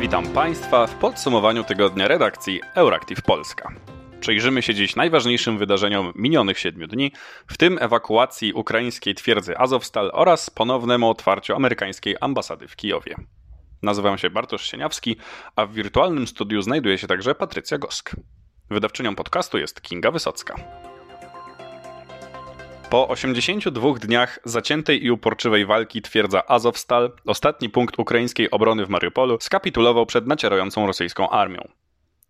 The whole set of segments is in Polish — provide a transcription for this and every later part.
Witam Państwa w podsumowaniu tygodnia redakcji Euractiv Polska. Przyjrzymy się dziś najważniejszym wydarzeniom minionych siedmiu dni, w tym ewakuacji ukraińskiej twierdzy Azowstal oraz ponownemu otwarciu amerykańskiej ambasady w Kijowie. Nazywam się Bartosz Sieniawski, a w wirtualnym studiu znajduje się także Patrycja Gosk. Wydawczynią podcastu jest Kinga Wysocka. Po 82 dniach zaciętej i uporczywej walki twierdza Azovstal, ostatni punkt ukraińskiej obrony w Mariupolu, skapitulował przed nacierającą rosyjską armią.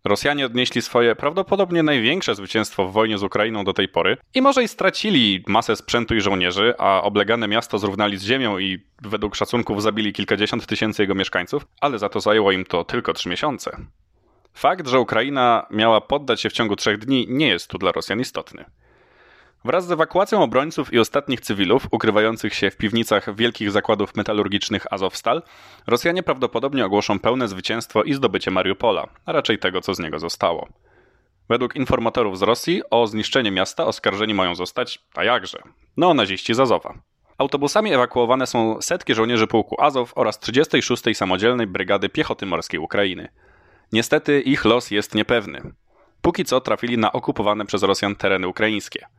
Rosjanie odnieśli swoje prawdopodobnie największe zwycięstwo w wojnie z Ukrainą do tej pory i może i stracili masę sprzętu i żołnierzy, a oblegane miasto zrównali z ziemią i według szacunków zabili kilkadziesiąt tysięcy jego mieszkańców, ale za to zajęło im to tylko trzy miesiące. Fakt, że Ukraina miała poddać się w ciągu trzech dni, nie jest tu dla Rosjan istotny. Wraz z ewakuacją obrońców i ostatnich cywilów ukrywających się w piwnicach wielkich zakładów metalurgicznych Azovstal, Rosjanie prawdopodobnie ogłoszą pełne zwycięstwo i zdobycie Mariupola, a raczej tego, co z niego zostało. Według informatorów z Rosji o zniszczenie miasta oskarżeni mają zostać, a jakże, neonaziści z Azowa. Autobusami ewakuowane są setki żołnierzy pułku Azow oraz 36. Samodzielnej Brygady Piechoty Morskiej Ukrainy. Niestety ich los jest niepewny. Póki co trafili na okupowane przez Rosjan tereny ukraińskie –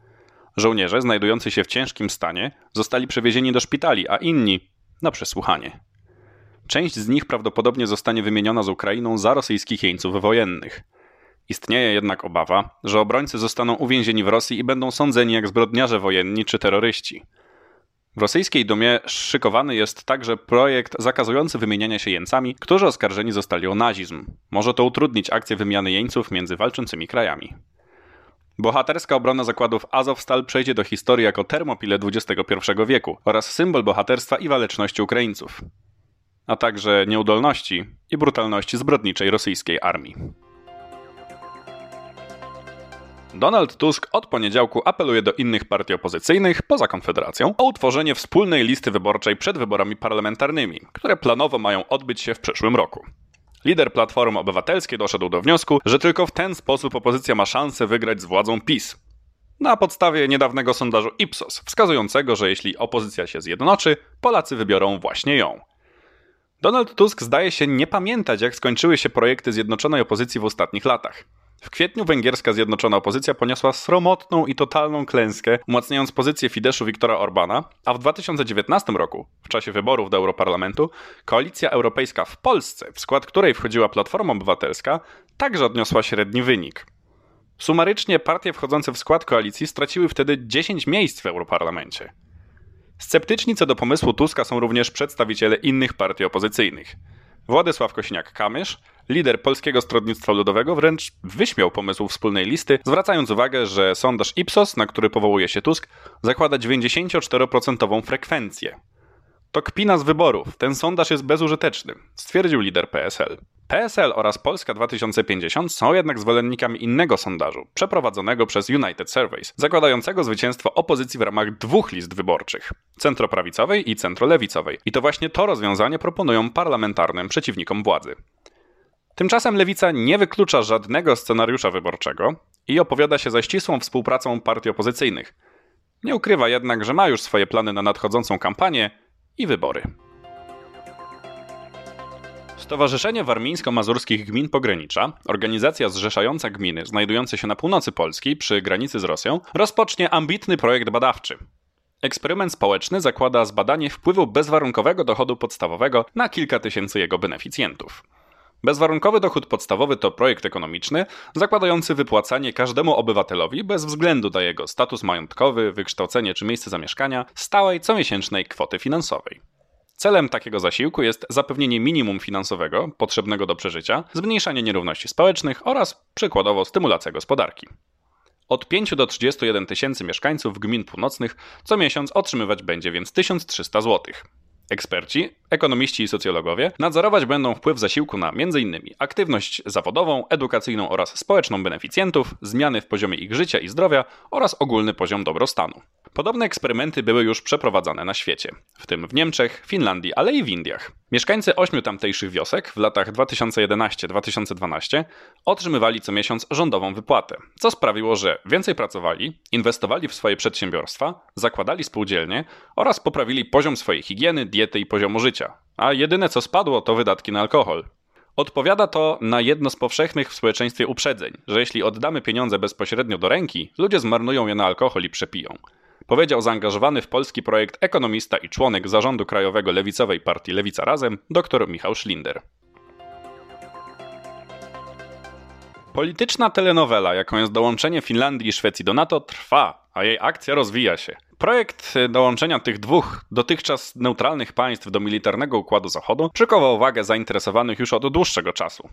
Żołnierze, znajdujący się w ciężkim stanie, zostali przewiezieni do szpitali, a inni na przesłuchanie. Część z nich prawdopodobnie zostanie wymieniona z Ukrainą za rosyjskich jeńców wojennych. Istnieje jednak obawa, że obrońcy zostaną uwięzieni w Rosji i będą sądzeni jak zbrodniarze wojenni czy terroryści. W rosyjskiej dumie szykowany jest także projekt zakazujący wymieniania się jeńcami, którzy oskarżeni zostali o nazizm. Może to utrudnić akcję wymiany jeńców między walczącymi krajami. Bohaterska obrona zakładów Azovstal przejdzie do historii jako termopile XXI wieku oraz symbol bohaterstwa i waleczności Ukraińców, a także nieudolności i brutalności zbrodniczej rosyjskiej armii. Donald Tusk od poniedziałku apeluje do innych partii opozycyjnych, poza Konfederacją, o utworzenie wspólnej listy wyborczej przed wyborami parlamentarnymi, które planowo mają odbyć się w przyszłym roku. Lider Platformy Obywatelskiej doszedł do wniosku, że tylko w ten sposób opozycja ma szansę wygrać z władzą PiS. Na podstawie niedawnego sondażu Ipsos, wskazującego, że jeśli opozycja się zjednoczy, Polacy wybiorą właśnie ją. Donald Tusk zdaje się nie pamiętać, jak skończyły się projekty zjednoczonej opozycji w ostatnich latach. W kwietniu węgierska zjednoczona opozycja poniosła sromotną i totalną klęskę, umacniając pozycję Fideszu Viktora Orbana, a w 2019 roku, w czasie wyborów do Europarlamentu, koalicja europejska w Polsce, w skład której wchodziła Platforma Obywatelska, także odniosła średni wynik. Sumarycznie partie wchodzące w skład koalicji straciły wtedy 10 miejsc w Europarlamencie. Sceptyczni co do pomysłu Tuska są również przedstawiciele innych partii opozycyjnych. Władysław Kosiniak-Kamysz, lider Polskiego Stronnictwa Ludowego, wręcz wyśmiał pomysł wspólnej listy, zwracając uwagę, że sondaż Ipsos, na który powołuje się Tusk, zakłada 94% frekwencję. To kpina z wyborów, ten sondaż jest bezużyteczny, stwierdził lider PSL. PSL oraz Polska 2050 są jednak zwolennikami innego sondażu, przeprowadzonego przez United Surveys, zakładającego zwycięstwo opozycji w ramach dwóch list wyborczych centroprawicowej i centrolewicowej. I to właśnie to rozwiązanie proponują parlamentarnym przeciwnikom władzy. Tymczasem lewica nie wyklucza żadnego scenariusza wyborczego i opowiada się za ścisłą współpracą partii opozycyjnych. Nie ukrywa jednak, że ma już swoje plany na nadchodzącą kampanię i wybory. Stowarzyszenie Warmińsko-Mazurskich Gmin Pogranicza, organizacja zrzeszająca gminy znajdujące się na północy Polski przy granicy z Rosją, rozpocznie ambitny projekt badawczy. Eksperyment społeczny zakłada zbadanie wpływu bezwarunkowego dochodu podstawowego na kilka tysięcy jego beneficjentów. Bezwarunkowy dochód podstawowy to projekt ekonomiczny zakładający wypłacanie każdemu obywatelowi bez względu na jego status majątkowy, wykształcenie czy miejsce zamieszkania stałej comiesięcznej kwoty finansowej. Celem takiego zasiłku jest zapewnienie minimum finansowego potrzebnego do przeżycia, zmniejszanie nierówności społecznych oraz przykładowo stymulacja gospodarki. Od 5 do 31 tysięcy mieszkańców gmin północnych co miesiąc otrzymywać będzie więc 1300 zł. Eksperci, ekonomiści i socjologowie nadzorować będą wpływ zasiłku na m.in. aktywność zawodową, edukacyjną oraz społeczną beneficjentów, zmiany w poziomie ich życia i zdrowia oraz ogólny poziom dobrostanu. Podobne eksperymenty były już przeprowadzane na świecie, w tym w Niemczech, Finlandii, ale i w Indiach. Mieszkańcy ośmiu tamtejszych wiosek w latach 2011-2012 otrzymywali co miesiąc rządową wypłatę, co sprawiło, że więcej pracowali, inwestowali w swoje przedsiębiorstwa, zakładali spółdzielnie oraz poprawili poziom swojej higieny, diety i poziomu życia. A jedyne co spadło to wydatki na alkohol. Odpowiada to na jedno z powszechnych w społeczeństwie uprzedzeń, że jeśli oddamy pieniądze bezpośrednio do ręki, ludzie zmarnują je na alkohol i przepiją. Powiedział zaangażowany w polski projekt ekonomista i członek zarządu krajowego lewicowej partii Lewica Razem, dr Michał Schlinder. Polityczna telenowela, jaką jest dołączenie Finlandii i Szwecji do NATO, trwa, a jej akcja rozwija się. Projekt dołączenia tych dwóch dotychczas neutralnych państw do militarnego układu Zachodu przykował uwagę zainteresowanych już od dłuższego czasu.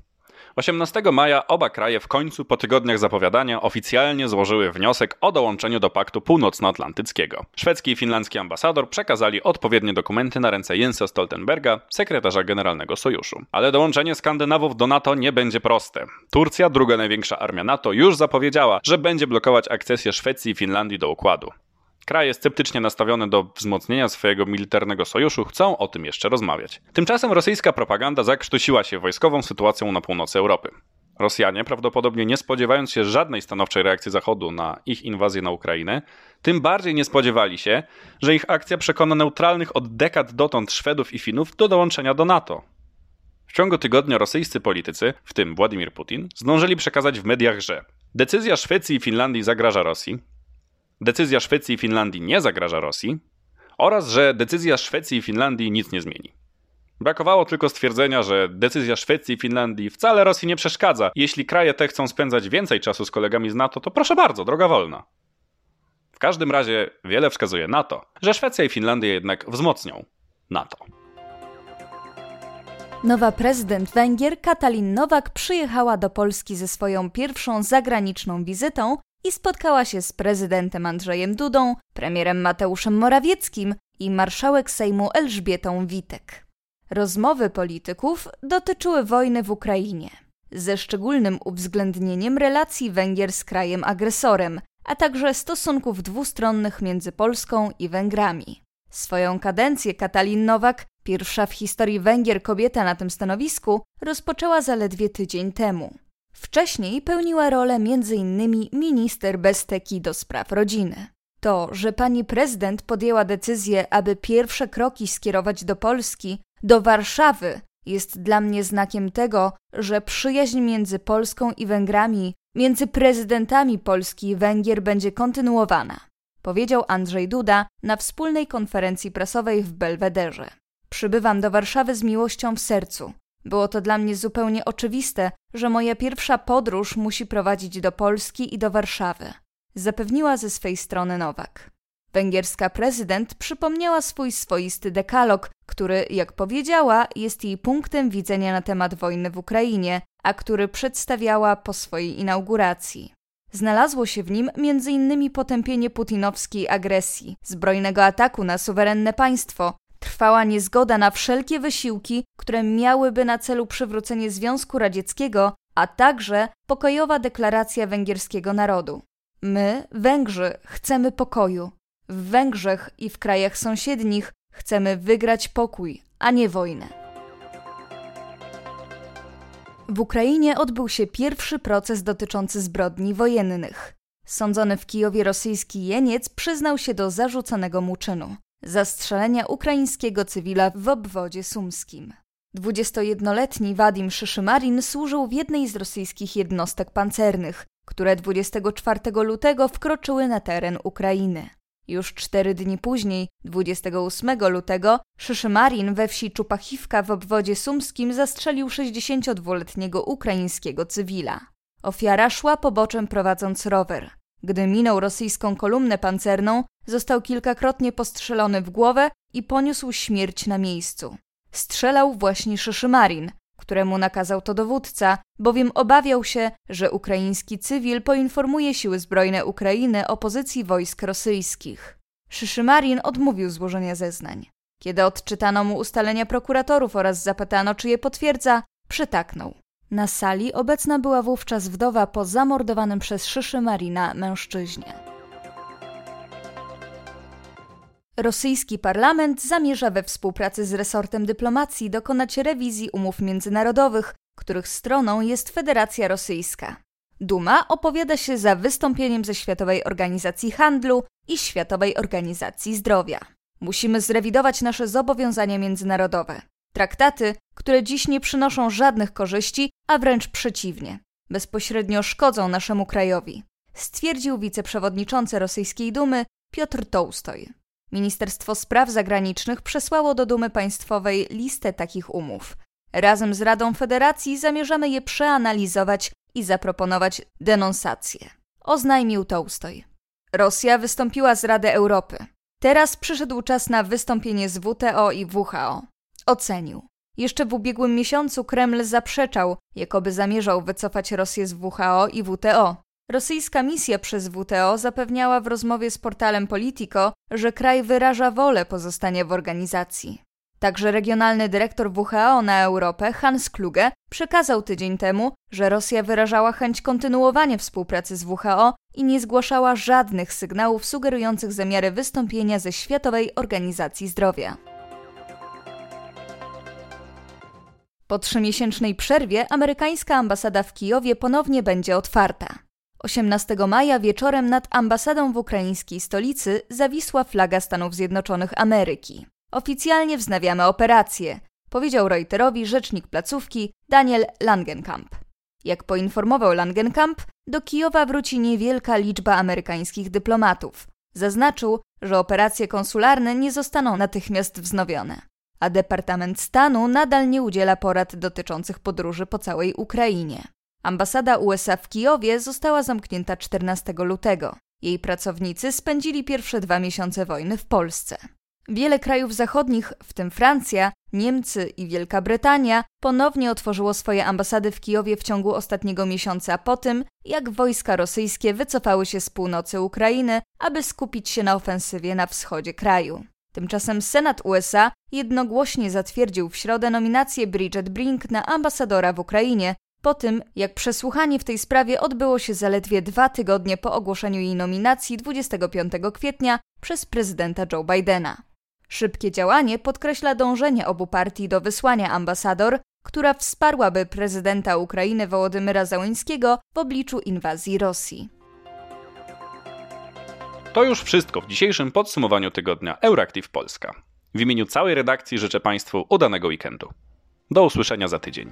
18 maja oba kraje w końcu po tygodniach zapowiadania oficjalnie złożyły wniosek o dołączeniu do Paktu Północnoatlantyckiego. Szwedzki i finlandzki ambasador przekazali odpowiednie dokumenty na ręce Jensa Stoltenberga, sekretarza generalnego sojuszu. Ale dołączenie Skandynawów do NATO nie będzie proste. Turcja, druga największa armia NATO, już zapowiedziała, że będzie blokować akcesję Szwecji i Finlandii do układu. Kraje sceptycznie nastawione do wzmocnienia swojego militarnego sojuszu chcą o tym jeszcze rozmawiać. Tymczasem rosyjska propaganda zakrztusiła się wojskową sytuacją na północy Europy. Rosjanie, prawdopodobnie nie spodziewając się żadnej stanowczej reakcji Zachodu na ich inwazję na Ukrainę, tym bardziej nie spodziewali się, że ich akcja przekona neutralnych od dekad dotąd Szwedów i Finów do dołączenia do NATO. W ciągu tygodnia rosyjscy politycy, w tym Władimir Putin, zdążyli przekazać w mediach, że decyzja Szwecji i Finlandii zagraża Rosji, decyzja Szwecji i Finlandii nie zagraża Rosji oraz że decyzja Szwecji i Finlandii nic nie zmieni. Brakowało tylko stwierdzenia, że decyzja Szwecji i Finlandii wcale Rosji nie przeszkadza. Jeśli kraje te chcą spędzać więcej czasu z kolegami z NATO, to proszę bardzo, droga wolna. W każdym razie wiele wskazuje na to, że Szwecja i Finlandia jednak wzmocnią NATO. Nowa prezydent Węgier Katalin Nowak przyjechała do Polski ze swoją pierwszą zagraniczną wizytą i spotkała się z prezydentem Andrzejem Dudą, premierem Mateuszem Morawieckim i marszałek Sejmu Elżbietą Witek. Rozmowy polityków dotyczyły wojny w Ukrainie, ze szczególnym uwzględnieniem relacji Węgier z krajem agresorem, a także stosunków dwustronnych między Polską i Węgrami. Swoją kadencję Katalin Nowak, pierwsza w historii Węgier kobieta na tym stanowisku, rozpoczęła zaledwie tydzień temu. Wcześniej pełniła rolę m.in. minister bez teki do spraw rodziny. To, że pani prezydent podjęła decyzję, aby pierwsze kroki skierować do Polski, do Warszawy, jest dla mnie znakiem tego, że przyjaźń między Polską i Węgrami, między prezydentami Polski i Węgier będzie kontynuowana, powiedział Andrzej Duda na wspólnej konferencji prasowej w Belwederze. Przybywam do Warszawy z miłością w sercu. Było to dla mnie zupełnie oczywiste, że moja pierwsza podróż musi prowadzić do Polski i do Warszawy, zapewniła ze swej strony Nowak. Węgierska prezydent przypomniała swój swoisty dekalog, który, jak powiedziała, jest jej punktem widzenia na temat wojny w Ukrainie, a który przedstawiała po swojej inauguracji. Znalazło się w nim m.in. potępienie putinowskiej agresji, zbrojnego ataku na suwerenne państwo, Trwała niezgoda na wszelkie wysiłki, które miałyby na celu przywrócenie Związku Radzieckiego, a także pokojowa deklaracja węgierskiego narodu. My, Węgrzy, chcemy pokoju. W Węgrzech i w krajach sąsiednich chcemy wygrać pokój, a nie wojnę. W Ukrainie odbył się pierwszy proces dotyczący zbrodni wojennych. Sądzony w Kijowie rosyjski jeniec przyznał się do zarzuconego mu czynu zastrzelenia ukraińskiego cywila w obwodzie sumskim. 21-letni Wadim Szyszymarin służył w jednej z rosyjskich jednostek pancernych, które 24 lutego wkroczyły na teren Ukrainy. Już cztery dni później, 28 lutego, Szyszymarin we wsi Czupachiwka w obwodzie sumskim zastrzelił 62-letniego ukraińskiego cywila. Ofiara szła poboczem prowadząc rower. Gdy minął rosyjską kolumnę pancerną, został kilkakrotnie postrzelony w głowę i poniósł śmierć na miejscu. Strzelał właśnie Szyszymarin, któremu nakazał to dowódca, bowiem obawiał się, że ukraiński cywil poinformuje siły zbrojne Ukrainy o pozycji wojsk rosyjskich. Szyszymarin odmówił złożenia zeznań. Kiedy odczytano mu ustalenia prokuratorów oraz zapytano, czy je potwierdza, przytaknął. Na sali obecna była wówczas wdowa po zamordowanym przez Szyszy Marina mężczyźnie. Rosyjski parlament zamierza we współpracy z resortem dyplomacji dokonać rewizji umów międzynarodowych, których stroną jest Federacja Rosyjska. Duma opowiada się za wystąpieniem ze Światowej Organizacji Handlu i Światowej Organizacji Zdrowia. Musimy zrewidować nasze zobowiązania międzynarodowe. Traktaty, które dziś nie przynoszą żadnych korzyści, a wręcz przeciwnie, bezpośrednio szkodzą naszemu krajowi, stwierdził wiceprzewodniczący rosyjskiej Dumy Piotr Tołstoj. Ministerstwo Spraw Zagranicznych przesłało do Dumy Państwowej listę takich umów. Razem z Radą Federacji zamierzamy je przeanalizować i zaproponować denonsację, oznajmił Tołstoj. Rosja wystąpiła z Rady Europy. Teraz przyszedł czas na wystąpienie z WTO i WHO. Ocenił. Jeszcze w ubiegłym miesiącu Kreml zaprzeczał, jakoby zamierzał wycofać Rosję z WHO i WTO. Rosyjska misja przez WTO zapewniała w rozmowie z portalem Politico, że kraj wyraża wolę pozostania w organizacji. Także regionalny dyrektor WHO na Europę, Hans Kluge, przekazał tydzień temu, że Rosja wyrażała chęć kontynuowania współpracy z WHO i nie zgłaszała żadnych sygnałów sugerujących zamiary wystąpienia ze Światowej Organizacji Zdrowia. Po trzymiesięcznej przerwie amerykańska ambasada w Kijowie ponownie będzie otwarta. 18 maja wieczorem nad ambasadą w ukraińskiej stolicy zawisła flaga Stanów Zjednoczonych Ameryki. Oficjalnie wznawiamy operację, powiedział Reuterowi rzecznik placówki Daniel Langenkamp. Jak poinformował Langenkamp, do Kijowa wróci niewielka liczba amerykańskich dyplomatów. Zaznaczył, że operacje konsularne nie zostaną natychmiast wznowione, a Departament Stanu nadal nie udziela porad dotyczących podróży po całej Ukrainie. Ambasada USA w Kijowie została zamknięta 14 lutego. Jej pracownicy spędzili pierwsze dwa miesiące wojny w Polsce. Wiele krajów zachodnich, w tym Francja, Niemcy i Wielka Brytania, ponownie otworzyło swoje ambasady w Kijowie w ciągu ostatniego miesiąca po tym, jak wojska rosyjskie wycofały się z północy Ukrainy, aby skupić się na ofensywie na wschodzie kraju. Tymczasem Senat USA jednogłośnie zatwierdził w środę nominację Bridget Brink na ambasadora w Ukrainie, po tym jak przesłuchanie w tej sprawie odbyło się zaledwie dwa tygodnie po ogłoszeniu jej nominacji 25 kwietnia przez prezydenta Joe Bidena. Szybkie działanie podkreśla dążenie obu partii do wysłania ambasador, która wsparłaby prezydenta Ukrainy Wołodymyra Załańskiego w obliczu inwazji Rosji. To już wszystko w dzisiejszym podsumowaniu tygodnia Euractiv Polska. W imieniu całej redakcji życzę Państwu udanego weekendu. Do usłyszenia za tydzień.